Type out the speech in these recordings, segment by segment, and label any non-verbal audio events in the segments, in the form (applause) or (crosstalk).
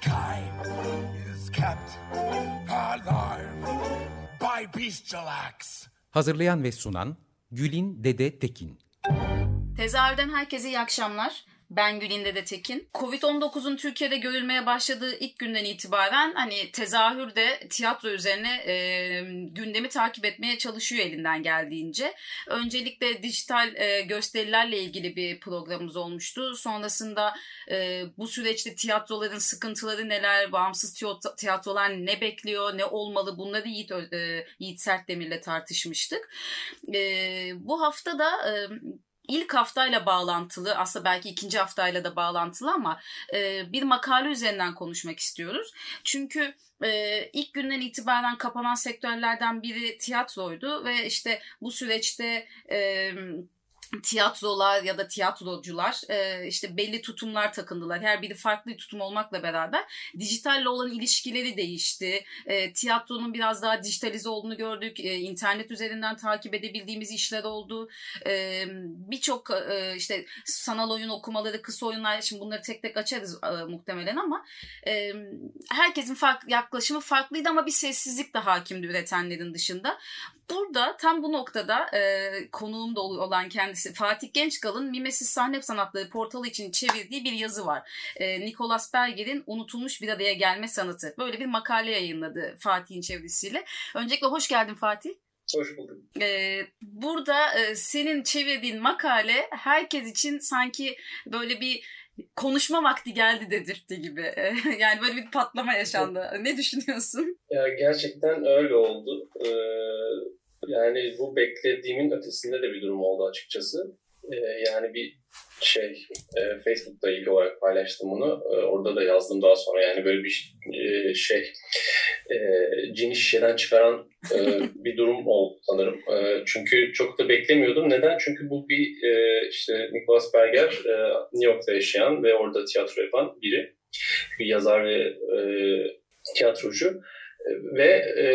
Mankind is kept alive by bestial acts. Hazırlayan ve sunan Gülin Dede Tekin. Tezahürden herkese iyi akşamlar. Ben Gülinde de Tekin. Covid-19'un Türkiye'de görülmeye başladığı ilk günden itibaren hani tezahürde tiyatro üzerine e, gündemi takip etmeye çalışıyor elinden geldiğince. Öncelikle dijital e, gösterilerle ilgili bir programımız olmuştu. Sonrasında e, bu süreçte tiyatroların sıkıntıları neler, bağımsız tiyatrolar ne bekliyor, ne olmalı bunları Yiğit, e, Yiğit Sertdemir'le tartışmıştık. E, bu hafta da e, ilk haftayla bağlantılı aslında belki ikinci haftayla da bağlantılı ama e, bir makale üzerinden konuşmak istiyoruz. Çünkü e, ilk günden itibaren kapanan sektörlerden biri tiyatroydu ve işte bu süreçte e, tiyatrolar ya da tiyatrocular e, işte belli tutumlar takındılar. Her biri farklı tutum olmakla beraber dijitalle olan ilişkileri değişti. E, tiyatronun biraz daha dijitalize olduğunu gördük. E, internet üzerinden takip edebildiğimiz işler oldu. E, Birçok e, işte sanal oyun okumaları, kısa oyunlar şimdi bunları tek tek açarız muhtemelen ama herkesin farklı yaklaşımı farklıydı ama bir sessizlik de hakimdi üretenlerin dışında. Burada tam bu noktada e, konuğum da olan kendisi Fatih Gençkal'ın Mimesis Sahne Sanatları portalı için çevirdiği bir yazı var. E, Nicholas Berger'in Unutulmuş Bir Araya Gelme Sanatı. Böyle bir makale yayınladı Fatih'in çevirisiyle. Öncelikle hoş geldin Fatih. Hoş bulduk. Ee, burada e, senin çevirdiğin makale herkes için sanki böyle bir konuşma vakti geldi dedirtti gibi. (laughs) yani böyle bir patlama yaşandı. Ne düşünüyorsun? Ya gerçekten öyle oldu. Ee, yani bu beklediğimin ötesinde de bir durum oldu açıkçası. Ee, yani bir şey e, Facebook'ta ilk olarak paylaştım bunu. E, orada da yazdım daha sonra. Yani böyle bir e, şey e, cin şişeden çıkaran e, (laughs) bir durum oldu sanırım. E, çünkü çok da beklemiyordum. Neden? Çünkü bu bir e, işte Nicholas Berger e, New York'ta yaşayan ve orada tiyatro yapan biri. Bir yazar ve e, tiyatrocu. Ve e,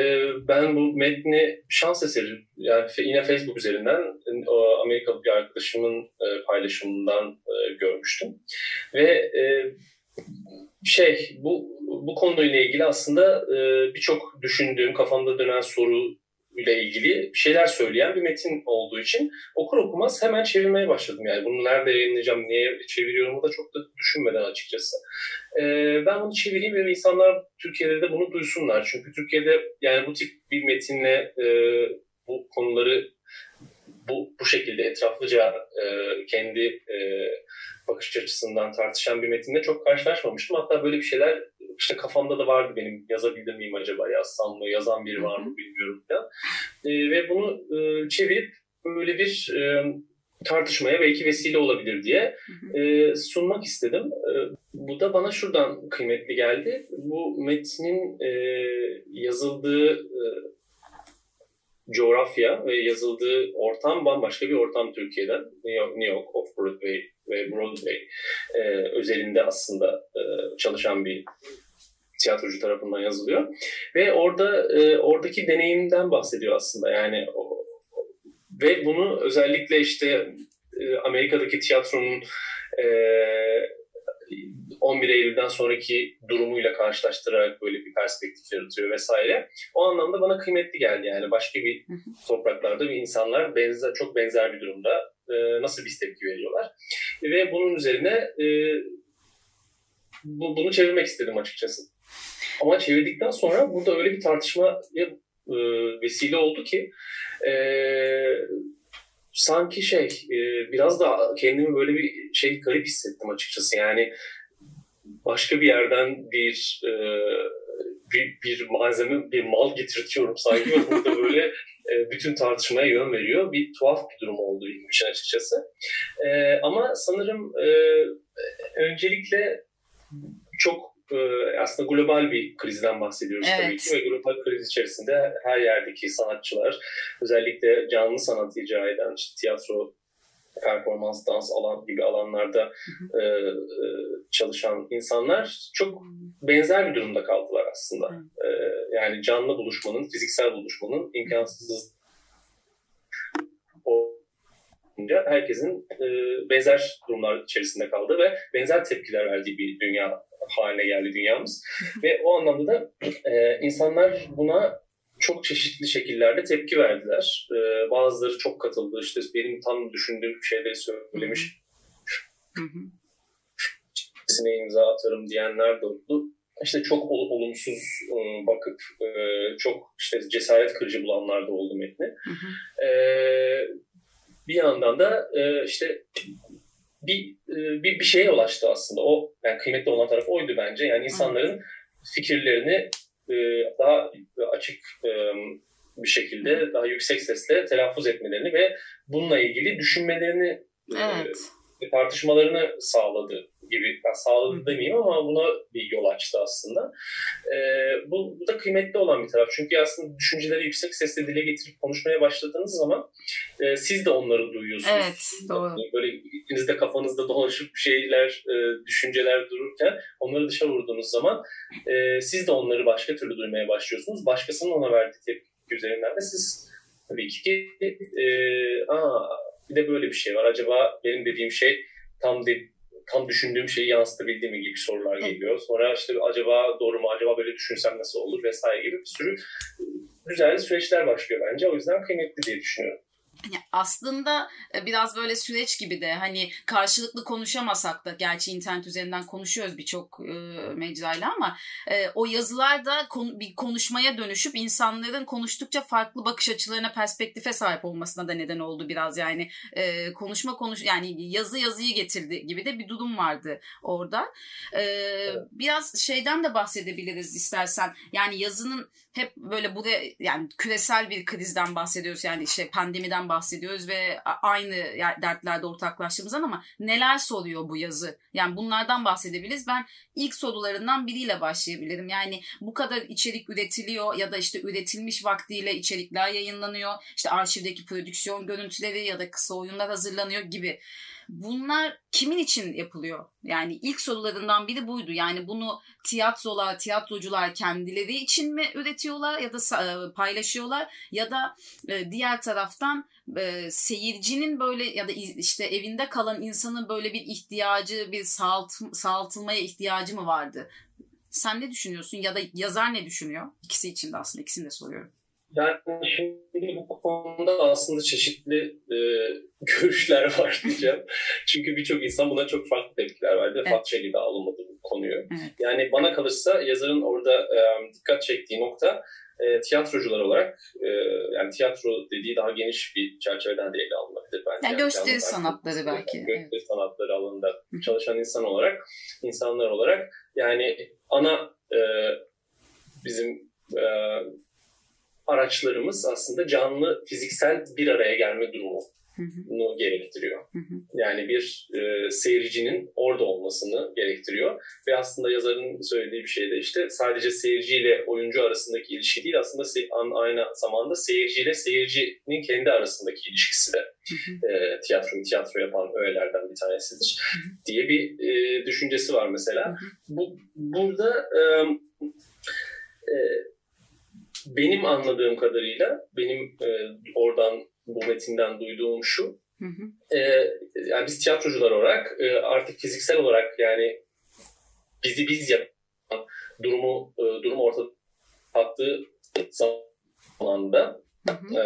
ben bu metni şans eseri yani yine Facebook üzerinden o Amerikalı bir arkadaşımın e, paylaşımından e, görmüştüm. Ve e, şey bu bu konuyla ilgili aslında e, birçok düşündüğüm kafamda dönen soru ile ilgili şeyler söyleyen bir metin olduğu için okur okumaz hemen çevirmeye başladım. Yani bunu nerede yayınlayacağım, niye çeviriyorum da çok da düşünmeden açıkçası. Ee, ben bunu çevireyim ve insanlar Türkiye'de de bunu duysunlar. Çünkü Türkiye'de yani bu tip bir metinle e, bu konuları bu, bu şekilde etraflıca e, kendi e, bakış açısından tartışan bir metinle çok karşılaşmamıştım. Hatta böyle bir şeyler işte kafamda da vardı benim yazabilir miyim acaba yazsam mı yazan biri var mı bilmiyorum falan. E, ve bunu e, çevirip böyle bir e, tartışmaya belki vesile olabilir diye e, sunmak istedim. E, bu da bana şuradan kıymetli geldi. Bu metnin e, yazıldığı e, coğrafya ve yazıldığı ortam bambaşka bir ortam Türkiye'den. New York, New York Off-Broadway ve Broadway e, özelinde aslında e, çalışan bir tiyatrocu tarafından yazılıyor. Ve orada e, oradaki deneyimden bahsediyor aslında. Yani o, ve bunu özellikle işte e, Amerika'daki tiyatronun e, 11 Eylül'den sonraki durumuyla karşılaştırarak böyle bir perspektif yaratıyor vesaire. O anlamda bana kıymetli geldi yani başka bir topraklarda bir insanlar benzer çok benzer bir durumda e, nasıl bir tepki veriyorlar. Ve bunun üzerine e, bu, bunu çevirmek istedim açıkçası. Ama çevirdikten sonra burada öyle bir tartışmaya e, vesile oldu ki e, sanki şey e, biraz da kendimi böyle bir şey garip hissettim açıkçası. Yani başka bir yerden bir e, bir, bir malzeme, bir mal getirtiyorum sanki burada böyle e, bütün tartışmaya yön veriyor. Bir tuhaf bir durum oldu benim için açıkçası. E, ama sanırım e, öncelikle çok e, aslında global bir krizden bahsediyoruz evet. tabii ki ve global kriz içerisinde her yerdeki sanatçılar özellikle canlı sanat icra eden işte tiyatro performans, dans alan gibi alanlarda e, e, çalışan insanlar çok benzer bir durumda kaldılar aslında. E, yani canlı buluşmanın, fiziksel buluşmanın imkansız olunca herkesin e, benzer durumlar içerisinde kaldı ve benzer tepkiler verdiği bir dünya haline geldi dünyamız. (laughs) ve o anlamda da e, insanlar buna çok çeşitli şekillerde tepki verdiler. Ee, bazıları çok katıldı. İşte benim tam düşündüğüm şeyleri söylemiş. Sine imza atarım diyenler de oldu. İşte çok ol, olumsuz e, bakıp e, çok işte cesaret kırıcı bulanlar da oldu metni. E, bir yandan da e, işte bir, e, bir bir şeye ulaştı aslında. O yani kıymetli olan taraf oydu bence. Yani insanların fikirlerini e, daha açık e, bir şekilde daha yüksek sesle telaffuz etmelerini ve bununla ilgili düşünmelerini e, evet. tartışmalarını sağladı gibi. Yani sağladı demeyeyim ama buna bir yol açtı aslında. E, bu, bu da kıymetli olan bir taraf. Çünkü aslında düşünceleri yüksek sesle dile getirip konuşmaya başladığınız zaman e, siz de onları duyuyorsunuz. Evet, doğru. Böyle ikinizde kafanızda dolaşıp şeyler, e, düşünceler dururken onları dışa vurduğunuz zaman e, siz de onları başka türlü duymaya başlıyorsunuz. Başkasının ona verdiği tepki üzerinden de siz tabii ki e, aa, bir de böyle bir şey var. Acaba benim dediğim şey tam de, tam düşündüğüm şeyi yansıtabildi mi gibi sorular geliyor. Sonra işte acaba doğru mu, acaba böyle düşünsem nasıl olur vesaire gibi bir sürü güzel süreçler başlıyor bence. O yüzden kıymetli diye düşünüyorum. Yani aslında e, biraz böyle süreç gibi de hani karşılıklı konuşamasak da gerçi internet üzerinden konuşuyoruz birçok e, mecrayla ama e, o yazılar da kon, bir konuşmaya dönüşüp insanların konuştukça farklı bakış açılarına perspektife sahip olmasına da neden oldu biraz yani e, konuşma konuş yani yazı yazıyı getirdi gibi de bir durum vardı orada. E, evet. Biraz şeyden de bahsedebiliriz istersen yani yazının hep böyle bu da yani küresel bir krizden bahsediyoruz yani işte pandemiden bahsediyoruz ve aynı dertlerde ortaklaştığımızdan ama neler soruyor bu yazı? Yani bunlardan bahsedebiliriz. Ben ilk sorularından biriyle başlayabilirim. Yani bu kadar içerik üretiliyor ya da işte üretilmiş vaktiyle içerikler yayınlanıyor. İşte arşivdeki prodüksiyon görüntüleri ya da kısa oyunlar hazırlanıyor gibi. Bunlar kimin için yapılıyor? Yani ilk sorularından biri buydu. Yani bunu tiyatrolar, tiyatrocular kendileri için mi üretiyorlar ya da e, paylaşıyorlar ya da e, diğer taraftan e, seyircinin böyle ya da işte evinde kalan insanın böyle bir ihtiyacı, bir sağalt, sağaltılmaya ihtiyacı mı vardı? Sen ne düşünüyorsun ya da yazar ne düşünüyor? İkisi için de aslında ikisini de soruyorum. Yani şimdi bu konuda aslında çeşitli e, (laughs) görüşler var diyeceğim. Çünkü birçok insan buna çok farklı tepkiler verdi. Evet. Fatça gibi alınmadı bu konuyu. Evet. Yani bana kalırsa yazarın orada e, dikkat çektiği nokta e, tiyatrocular olarak e, yani tiyatro dediği daha geniş bir çerçeveden de ele alınabilir bence. Yani gösteri yani, sanatları belki. Gösteri evet. sanatları alanında çalışan insan olarak, insanlar olarak yani ana e, bizim e, araçlarımız aslında canlı fiziksel bir araya gelme durumu bunu gerektiriyor. Yani bir e, seyircinin orada olmasını gerektiriyor. Ve aslında yazarın söylediği bir şey de işte sadece seyirciyle oyuncu arasındaki ilişki değil aslında se- aynı zamanda seyirciyle seyircinin kendi arasındaki ilişkisi de e, tiyatro tiyatro yapan öğelerden bir tanesidir diye bir e, düşüncesi var mesela. Bu burada e, e, benim anladığım kadarıyla benim e, oradan bu metinden duyduğum şu. Hı hı. E, yani biz tiyatrocular olarak e, artık fiziksel olarak yani bizi biz yapan durumu e, durumu ortada attığı zamanda hı hı. E,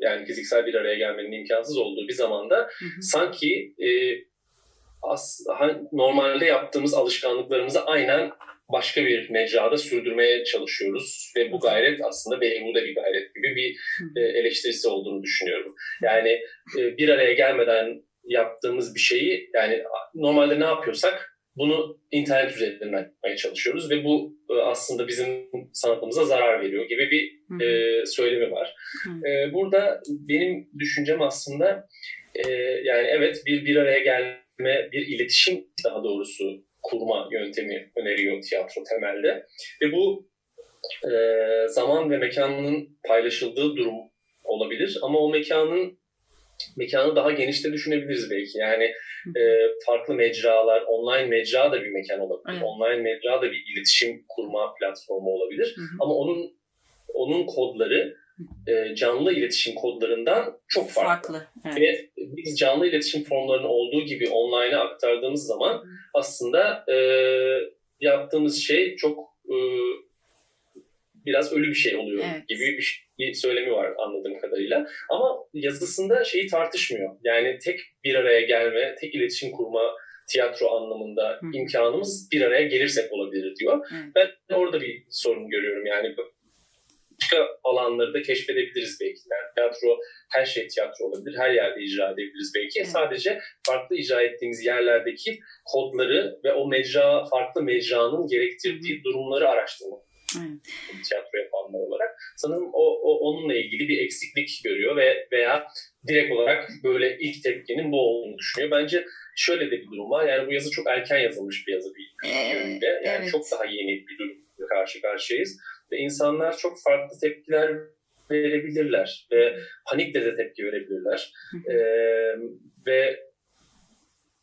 yani fiziksel bir araya gelmenin imkansız olduğu bir zamanda hı hı. sanki e, as, normalde yaptığımız alışkanlıklarımızı aynen başka bir mecrada sürdürmeye çalışıyoruz. Ve bu gayret aslında beyhude bir gayret gibi bir e, eleştirisi olduğunu düşünüyorum. Yani e, bir araya gelmeden yaptığımız bir şeyi yani normalde ne yapıyorsak bunu internet üzerinden yapmaya çalışıyoruz ve bu e, aslında bizim sanatımıza zarar veriyor gibi bir e, söylemi var. E, burada benim düşüncem aslında e, yani evet bir bir araya gelme, bir iletişim daha doğrusu kurma yöntemi öneriyor tiyatro temelde. Ve bu e, zaman ve mekanın paylaşıldığı durum olabilir ama o mekanın mekanı daha genişte düşünebiliriz belki. Yani e, farklı mecralar, online mecra da bir mekan olabilir. Evet. Online mecra da bir iletişim kurma platformu olabilir. Hı hı. Ama onun onun kodları e, canlı iletişim kodlarından çok farklı. farklı evet. Ve biz canlı iletişim formlarının olduğu gibi online'a aktardığımız zaman aslında e, yaptığımız şey çok e, biraz ölü bir şey oluyor evet. gibi bir, bir söylemi var anladığım kadarıyla. Ama yazısında şeyi tartışmıyor. Yani tek bir araya gelme, tek iletişim kurma tiyatro anlamında Hı. imkanımız bir araya gelirsek olabilir diyor. Hı. Ben orada bir sorun görüyorum. Yani başka alanları da keşfedebiliriz belki. Yani tiyatro, her şey tiyatro olabilir. Her yerde icra edebiliriz belki. Evet. Sadece farklı icra ettiğimiz yerlerdeki kodları ve o mecra, farklı mecranın gerektirdiği durumları araştırmak Evet. Tiyatro yapanlar olarak. Sanırım o, o onunla ilgili bir eksiklik görüyor ve veya direkt olarak böyle ilk tepkinin bu olduğunu düşünüyor. Bence şöyle de bir durum var. Yani bu yazı çok erken yazılmış bir yazı bir yönünde. Yani evet. çok daha yeni bir durum karşı karşıyayız. Ve insanlar çok farklı tepkiler verebilirler. Ve panikle de tepki verebilirler. ee, ve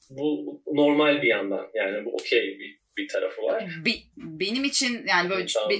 bu normal bir yandan. Yani bu okey bir bir tarafı var. Be, benim için yani böyle be,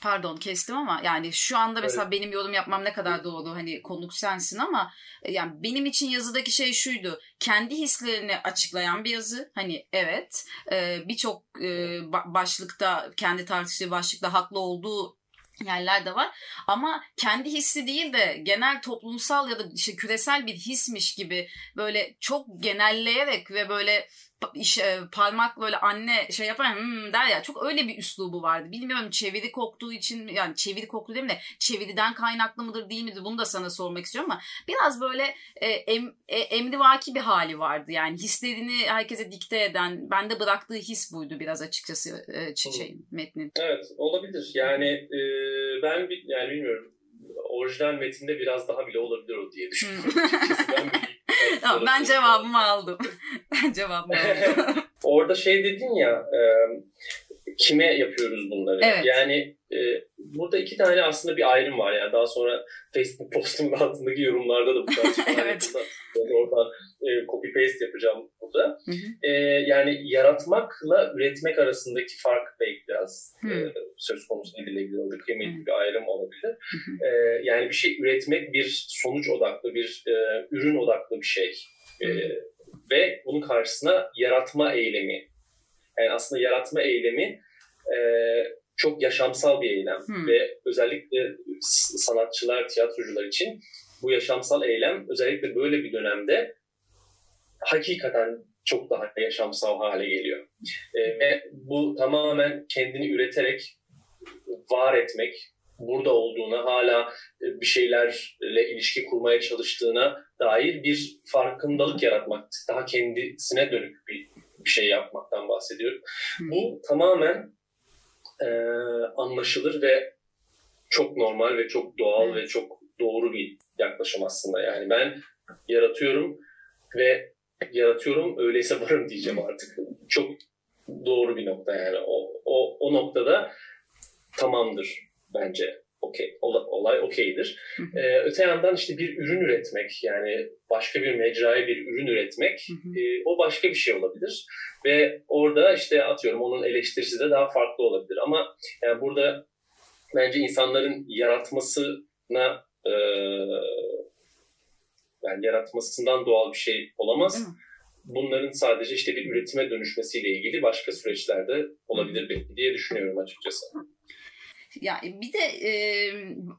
pardon kestim ama yani şu anda mesela evet. benim yorum yapmam ne kadar doğru? Hani konuk sensin ama e, yani benim için yazıdaki şey şuydu. Kendi hislerini açıklayan bir yazı. Hani evet e, birçok e, başlıkta kendi tartıştığı başlıkta haklı olduğu yerler de var. Ama kendi hissi değil de genel toplumsal ya da işte küresel bir hismiş gibi böyle çok genelleyerek ve böyle iş, e, parmak böyle anne şey yapar hmm der ya çok öyle bir üslubu vardı. Bilmiyorum çeviri koktuğu için yani çeviri koktu değil mi de çeviriden kaynaklı mıdır değil midir bunu da sana sormak istiyorum ama biraz böyle e, em, e, emrivaki bir hali vardı. Yani hislerini herkese dikte eden bende bıraktığı his buydu biraz açıkçası e, şey, metnin. Evet olabilir. Yani e, ben yani bilmiyorum orijinal metinde biraz daha bile olabilir o diye düşünüyorum. ben (laughs) tamam, ben cevabımı aldım. (laughs) ben cevabımı (laughs) aldım. Orada şey dedin ya e, kime yapıyoruz bunları? Evet. Yani e, burada iki tane aslında bir ayrım var. Yani daha sonra Facebook postumun altındaki yorumlarda da bu tarz evet. oradan e, copy paste yapacağım burada. Hı hı. E, yani yaratmakla üretmek arasındaki fark belki biraz e, söz konusu edilebilir. Orada kıymetli bir ayrım olabilir. Hı hı. E, yani bir şey üretmek bir sonuç odaklı, bir e, ürün odaklı bir şey. E, ve bunun karşısına yaratma eylemi. Yani aslında yaratma eylemi e, çok yaşamsal bir eylem hmm. ve özellikle sanatçılar, tiyatrocular için bu yaşamsal eylem özellikle böyle bir dönemde hakikaten çok daha yaşamsal hale geliyor. E, ve bu tamamen kendini üreterek var etmek, burada olduğuna, hala e, bir şeylerle ilişki kurmaya çalıştığına dair bir farkındalık yaratmak, daha kendisine dönük bir, bir şey yapmaktan bahsediyorum. Hmm. Bu tamamen e, anlaşılır ve çok normal ve çok doğal evet. ve çok doğru bir yaklaşım aslında. Yani ben yaratıyorum ve yaratıyorum öyleyse varım diyeceğim artık. Çok doğru bir nokta yani. O, o, o noktada tamamdır bence. Okey, olay okeydir. Ee, öte yandan işte bir ürün üretmek yani başka bir mecraya bir ürün üretmek e, o başka bir şey olabilir. Ve orada işte atıyorum onun eleştirisi de daha farklı olabilir. Ama yani burada bence insanların yaratmasına e, yani yaratmasından doğal bir şey olamaz. Bunların sadece işte bir üretime dönüşmesiyle ilgili başka süreçlerde olabilir diye düşünüyorum açıkçası. Ya bir de e,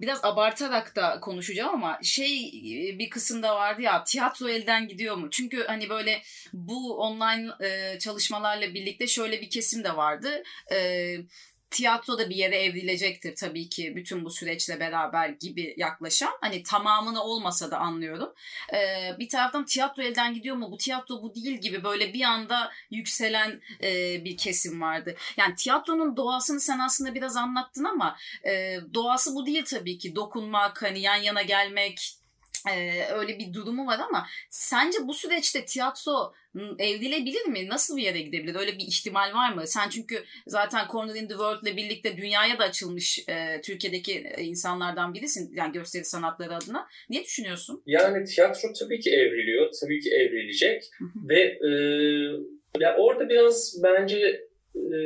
biraz abartarak da konuşacağım ama şey bir kısımda vardı ya tiyatro elden gidiyor mu? Çünkü hani böyle bu online e, çalışmalarla birlikte şöyle bir kesim de vardı. E, tiyatro da bir yere evrilecektir tabii ki bütün bu süreçle beraber gibi yaklaşan. Hani tamamını olmasa da anlıyorum. Ee, bir taraftan tiyatro elden gidiyor mu? Bu tiyatro bu değil gibi böyle bir anda yükselen e, bir kesim vardı. Yani tiyatronun doğasını sen aslında biraz anlattın ama e, doğası bu değil tabii ki. Dokunmak, hani yan yana gelmek, Ee, öyle bir durumu var ama sence bu süreçte tiyatro evrilebilir mi? Nasıl bir yere gidebilir? Öyle bir ihtimal var mı? Sen çünkü zaten Corner in the World ile birlikte dünyaya da açılmış e, Türkiye'deki insanlardan birisin. Yani gösteri sanatları adına. Ne düşünüyorsun? Yani tiyatro tabii ki evriliyor. Tabii ki evrilecek. Ve e, ya orada biraz bence e,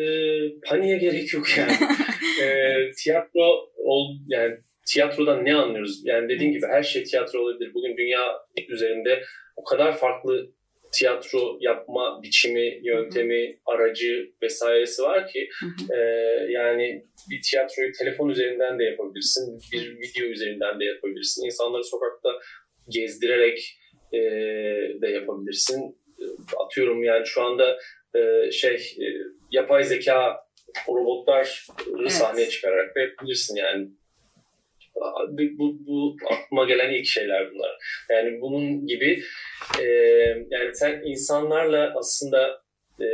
paniğe gerek yok yani. (laughs) e, tiyatro ol, yani tiyatrodan ne anlıyoruz? Yani dediğim gibi her şey tiyatro olabilir. Bugün dünya üzerinde o kadar farklı tiyatro yapma biçimi, yöntemi, aracı vesairesi var ki e, yani bir tiyatroyu telefon üzerinden de yapabilirsin, bir video üzerinden de yapabilirsin. İnsanları sokakta gezdirerek e, de yapabilirsin. Atıyorum yani şu anda e, şey e, yapay zeka robotlar evet. sahneye çıkararak da yapabilirsin yani bu, bu aklıma gelen ilk şeyler bunlar. Yani bunun gibi e, yani sen insanlarla aslında e,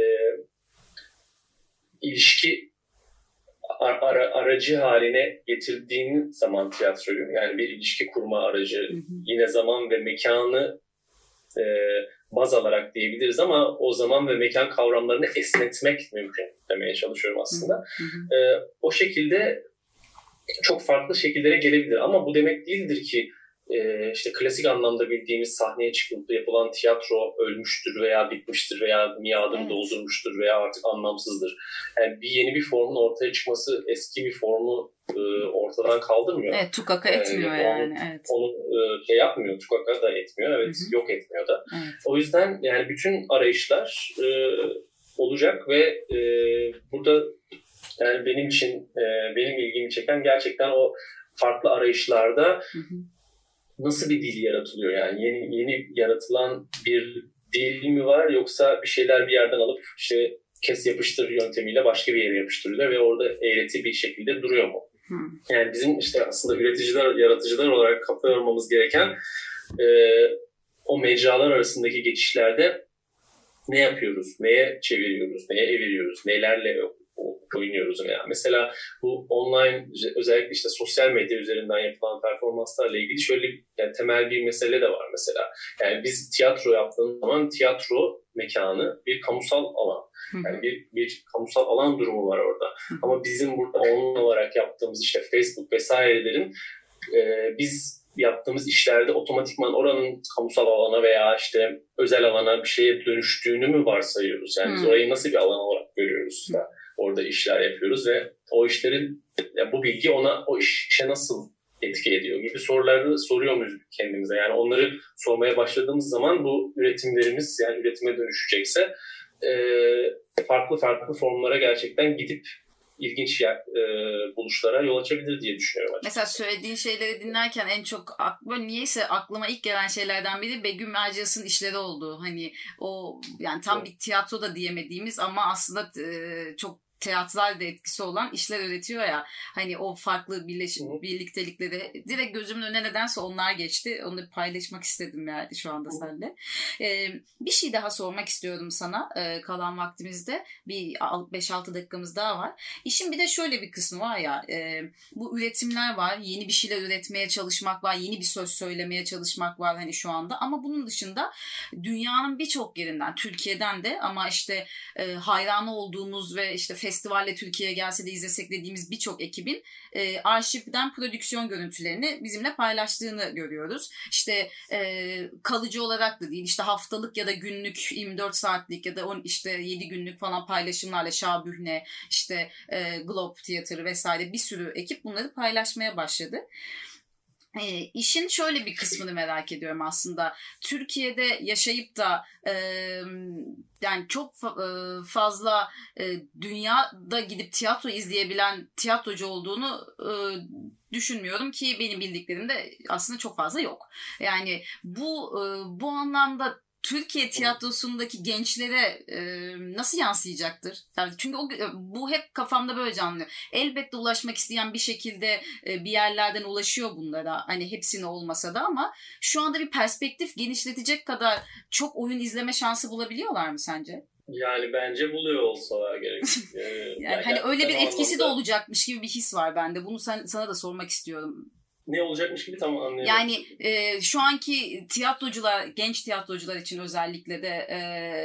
ilişki ar, ara, aracı haline getirdiğin zaman tiyatroyu yani bir ilişki kurma aracı hı hı. yine zaman ve mekanı e, baz alarak diyebiliriz ama o zaman ve mekan kavramlarını esnetmek mümkün demeye çalışıyorum aslında. Hı hı. E, o şekilde çok farklı şekillere gelebilir. Ama bu demek değildir ki e, işte klasik anlamda bildiğimiz sahneye çıkıp yapılan tiyatro ölmüştür veya bitmiştir veya miadını evet. doldurmuştur veya artık anlamsızdır. Yani bir yeni bir formun ortaya çıkması eski bir formu e, ortadan kaldırmıyor. Evet, tukaka etmiyor ee, yani. Evet. onu e, şey yapmıyor, tukaka da etmiyor. Evet, Hı-hı. yok etmiyor da. Evet. O yüzden yani bütün arayışlar e, olacak ve e, burada yani benim için e, benim ilgimi çeken gerçekten o farklı arayışlarda hı hı. nasıl bir dil yaratılıyor? Yani yeni yeni yaratılan bir dil mi var yoksa bir şeyler bir yerden alıp işte kes yapıştır yöntemiyle başka bir yere yapıştırılıyor ve orada eğreti bir şekilde duruyor mu? Yani bizim işte aslında üreticiler, yaratıcılar olarak kafa yormamız gereken e, o mecralar arasındaki geçişlerde ne yapıyoruz, neye çeviriyoruz, neye eviriyoruz, nelerle oynuyoruz veya mesela bu online özellikle işte sosyal medya üzerinden yapılan performanslarla ilgili şöyle yani temel bir mesele de var mesela. Yani biz tiyatro yaptığımız zaman tiyatro mekanı bir kamusal alan. Yani bir, bir kamusal alan durumu var orada. Ama bizim burada online olarak yaptığımız işte Facebook vesairelerin e, biz yaptığımız işlerde otomatikman oranın kamusal alana veya işte özel alana bir şeye dönüştüğünü mü varsayıyoruz? Yani biz orayı nasıl bir alan olarak görüyoruz? Da? Orada işler yapıyoruz ve o işlerin yani bu bilgi ona o işe nasıl etki ediyor gibi soruları soruyor muyuz kendimize? Yani onları sormaya başladığımız zaman bu üretimlerimiz yani üretime dönüşecekse e, farklı farklı formlara gerçekten gidip ilginç yer, e, buluşlara yol açabilir diye düşünüyorum. Açıkçası. Mesela söylediğin şeyleri dinlerken en çok böyle niyeyse aklıma ilk gelen şeylerden biri Begüm Erciyes'in işleri oldu. Hani o yani tam evet. bir tiyatro da diyemediğimiz ama aslında e, çok teatral de etkisi olan işler üretiyor ya. Hani o farklı birleş, birliktelikleri direkt gözümün önüne nedense onlar geçti. Onları paylaşmak istedim yani şu anda seninle. Ee, bir şey daha sormak istiyorum sana ee, kalan vaktimizde. Bir 5-6 dakikamız daha var. İşin bir de şöyle bir kısmı var ya. E, bu üretimler var. Yeni bir şeyler üretmeye çalışmak var. Yeni bir söz söylemeye çalışmak var hani şu anda. Ama bunun dışında dünyanın birçok yerinden, Türkiye'den de ama işte e, hayranı olduğumuz ve işte festivalle Türkiye'ye gelse de izlesek dediğimiz birçok ekibin e, arşivden prodüksiyon görüntülerini bizimle paylaştığını görüyoruz. İşte e, kalıcı olarak da değil işte haftalık ya da günlük 24 saatlik ya da on, işte 7 günlük falan paylaşımlarla Şabühne işte e, Globe Theater vesaire bir sürü ekip bunları paylaşmaya başladı. E, işin şöyle bir kısmını merak ediyorum aslında. Türkiye'de yaşayıp da e, yani çok fa- fazla e, dünyada gidip tiyatro izleyebilen tiyatrocu olduğunu e, düşünmüyorum ki benim bildiklerimde aslında çok fazla yok. Yani bu e, bu anlamda Türkiye tiyatrosundaki gençlere e, nasıl yansıyacaktır? Yani çünkü o, bu hep kafamda böyle canlıyor. Elbette ulaşmak isteyen bir şekilde e, bir yerlerden ulaşıyor bunlara. Hani hepsini olmasa da ama şu anda bir perspektif genişletecek kadar çok oyun izleme şansı bulabiliyorlar mı sence? Yani bence buluyor olsalar gerek. (laughs) Yani, yani hani öyle bir etkisi anlamda... de olacakmış gibi bir his var bende. Bunu sen, sana da sormak istiyorum. Ne olacakmış gibi tam anlayamadım. Yani e, şu anki tiyatrocular, genç tiyatrocular için özellikle de e,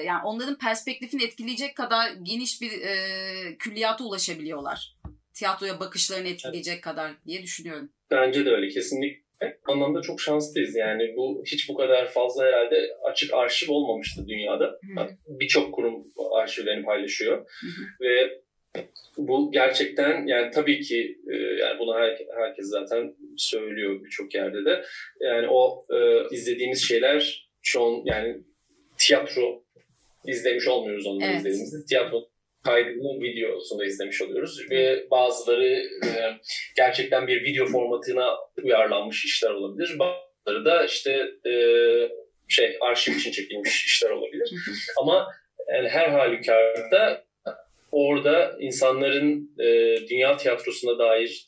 yani onların perspektifini etkileyecek kadar geniş bir e, külliyata ulaşabiliyorlar. Tiyatroya bakışlarını etkileyecek evet. kadar diye düşünüyorum. Bence de öyle kesinlikle. Anlamda çok şanslıyız yani bu hiç bu kadar fazla herhalde açık arşiv olmamıştı dünyada. Birçok kurum arşivlerini paylaşıyor ve bu gerçekten yani tabii ki e, yani bunu her, herkes zaten söylüyor birçok yerde de. Yani o e, izlediğimiz şeyler an yani tiyatro izlemiş olmuyoruz onları evet. izlediğimizde. Tiyatro kaydının videosunu izlemiş oluyoruz ve bazıları e, gerçekten bir video formatına uyarlanmış işler olabilir. Bazıları da işte e, şey arşiv için çekilmiş işler olabilir. Ama yani her halükarda orada insanların e, dünya tiyatrosuna dair,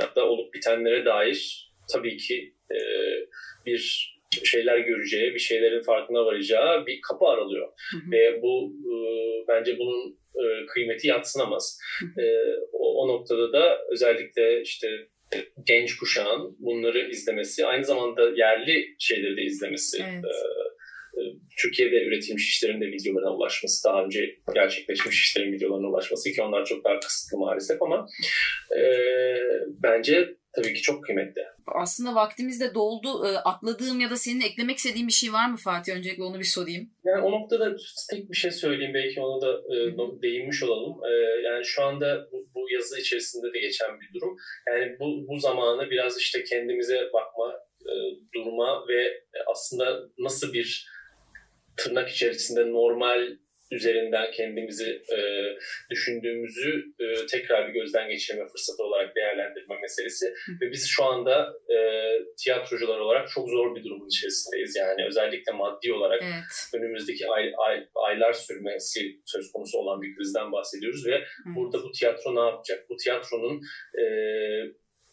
dünyada olup bitenlere dair tabii ki e, bir şeyler göreceği, bir şeylerin farkına varacağı bir kapı aralıyor. Hı hı. Ve bu e, bence bunun e, kıymeti yatsınamaz. Hı hı. E, o, o noktada da özellikle işte genç kuşağın bunları izlemesi, aynı zamanda yerli şeyleri de izlemesi evet. e, Türkiye'de üretilmiş işlerin de videolarına ulaşması, daha önce gerçekleşmiş işlerin videolarına ulaşması ki onlar çok daha kısıtlı maalesef ama e, bence tabii ki çok kıymetli. Aslında vaktimiz de doldu. E, atladığım ya da senin eklemek istediğin bir şey var mı Fatih? Öncelikle onu bir sorayım. Yani o noktada tek bir şey söyleyeyim. Belki ona da e, değinmiş olalım. E, yani şu anda bu, bu yazı içerisinde de geçen bir durum. Yani bu, bu zamanı biraz işte kendimize bakma, e, durma ve aslında nasıl bir tırnak içerisinde normal üzerinden kendimizi e, düşündüğümüzü e, tekrar bir gözden geçirme fırsatı olarak değerlendirme meselesi. Ve biz şu anda e, tiyatrocular olarak çok zor bir durumun içerisindeyiz. Yani özellikle maddi olarak evet. önümüzdeki ay, ay, aylar sürmesi söz konusu olan bir krizden bahsediyoruz ve evet. burada bu tiyatro ne yapacak? Bu tiyatronun e,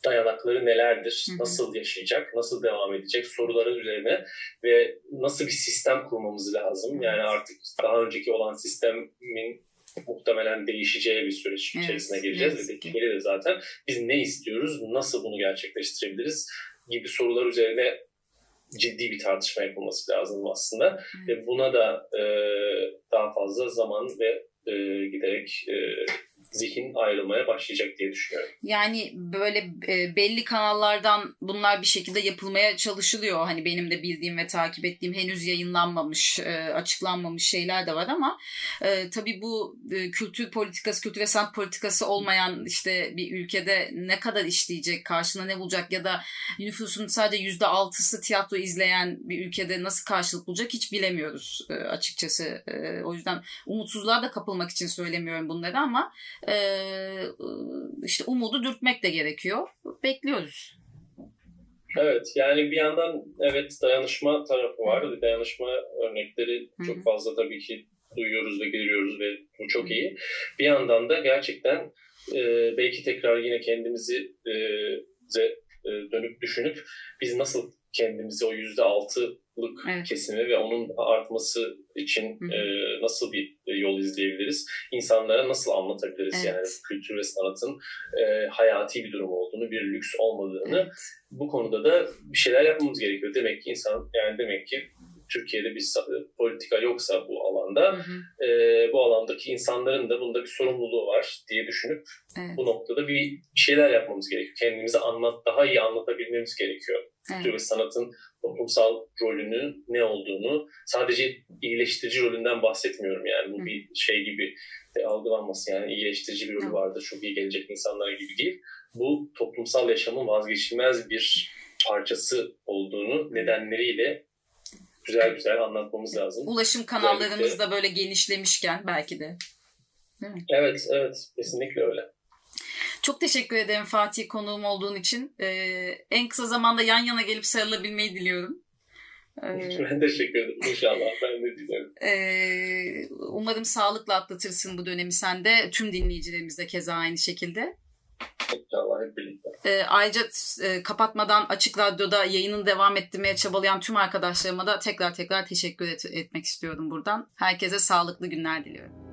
dayanakları nelerdir, nasıl yaşayacak, nasıl devam edecek soruların üzerine ve nasıl bir sistem kurmamız lazım. Yani artık daha önceki olan sistemin muhtemelen değişeceği bir süreç evet, içerisine gireceğiz ve tehlikeli de zaten biz ne istiyoruz, nasıl bunu gerçekleştirebiliriz gibi sorular üzerine ciddi bir tartışma yapılması lazım aslında. Hmm. Ve buna da e, daha fazla zaman ve e, giderek e, zihin ayrılmaya başlayacak diye düşünüyorum. Yani böyle e, belli kanallardan bunlar bir şekilde yapılmaya çalışılıyor. Hani benim de bildiğim ve takip ettiğim henüz yayınlanmamış, e, açıklanmamış şeyler de var ama e, tabii bu e, kültür politikası, kültür ve sanat politikası olmayan işte bir ülkede ne kadar işleyecek, karşına ne bulacak ya da nüfusun sadece yüzde altısı tiyatro izleyen bir ülkede nasıl karşılık bulacak hiç bilemiyoruz açıkçası. O yüzden umutsuzluğa da kapılmak için söylemiyorum bunları ama işte umudu dürtmek de gerekiyor. Bekliyoruz. Evet yani bir yandan evet dayanışma tarafı var. Dayanışma örnekleri çok fazla tabii ki duyuyoruz ve görüyoruz ve bu çok iyi. Bir yandan da gerçekten e, belki tekrar yine kendimizi e, e, dönüp düşünüp biz nasıl kendimizi o yüzde altı lık evet. kesimi ve onun artması için e, nasıl bir yol izleyebiliriz? İnsanlara nasıl anlatabiliriz evet. yani kültür ve sanatın e, hayati bir durum olduğunu, bir lüks olmadığını. Evet. Bu konuda da bir şeyler yapmamız gerekiyor. Demek ki insan yani demek ki Türkiye'de bir politika yoksa bu alanda hı hı. E, bu alandaki insanların da bunda bir sorumluluğu var diye düşünüp evet. bu noktada bir, bir şeyler yapmamız gerekiyor. Kendimizi anlat daha iyi anlatabilmemiz gerekiyor. Evet. Ve sanatın toplumsal rolünün ne olduğunu sadece iyileştirici rolünden bahsetmiyorum yani bu Hı. bir şey gibi e, algılanmasın yani iyileştirici bir rolü vardır çok iyi gelecek insanlar gibi değil. Bu toplumsal yaşamın vazgeçilmez bir parçası olduğunu nedenleriyle güzel güzel anlatmamız lazım. Ulaşım kanallarımız da böyle genişlemişken belki de. Evet, evet. Kesinlikle öyle. Çok teşekkür ederim Fatih konuğum olduğun için. Ee, en kısa zamanda yan yana gelip sarılabilmeyi diliyorum. Ee, ben teşekkür ederim. İnşallah ben de dilerim. Ee, umarım sağlıkla atlatırsın bu dönemi sen de. Tüm dinleyicilerimiz de keza aynı şekilde. İnşallah hep birlikte. E, ayrıca e, kapatmadan Açık Radyo'da yayının devam ettirmeye çabalayan tüm arkadaşlarıma da tekrar tekrar teşekkür et, etmek istiyorum buradan. Herkese sağlıklı günler diliyorum.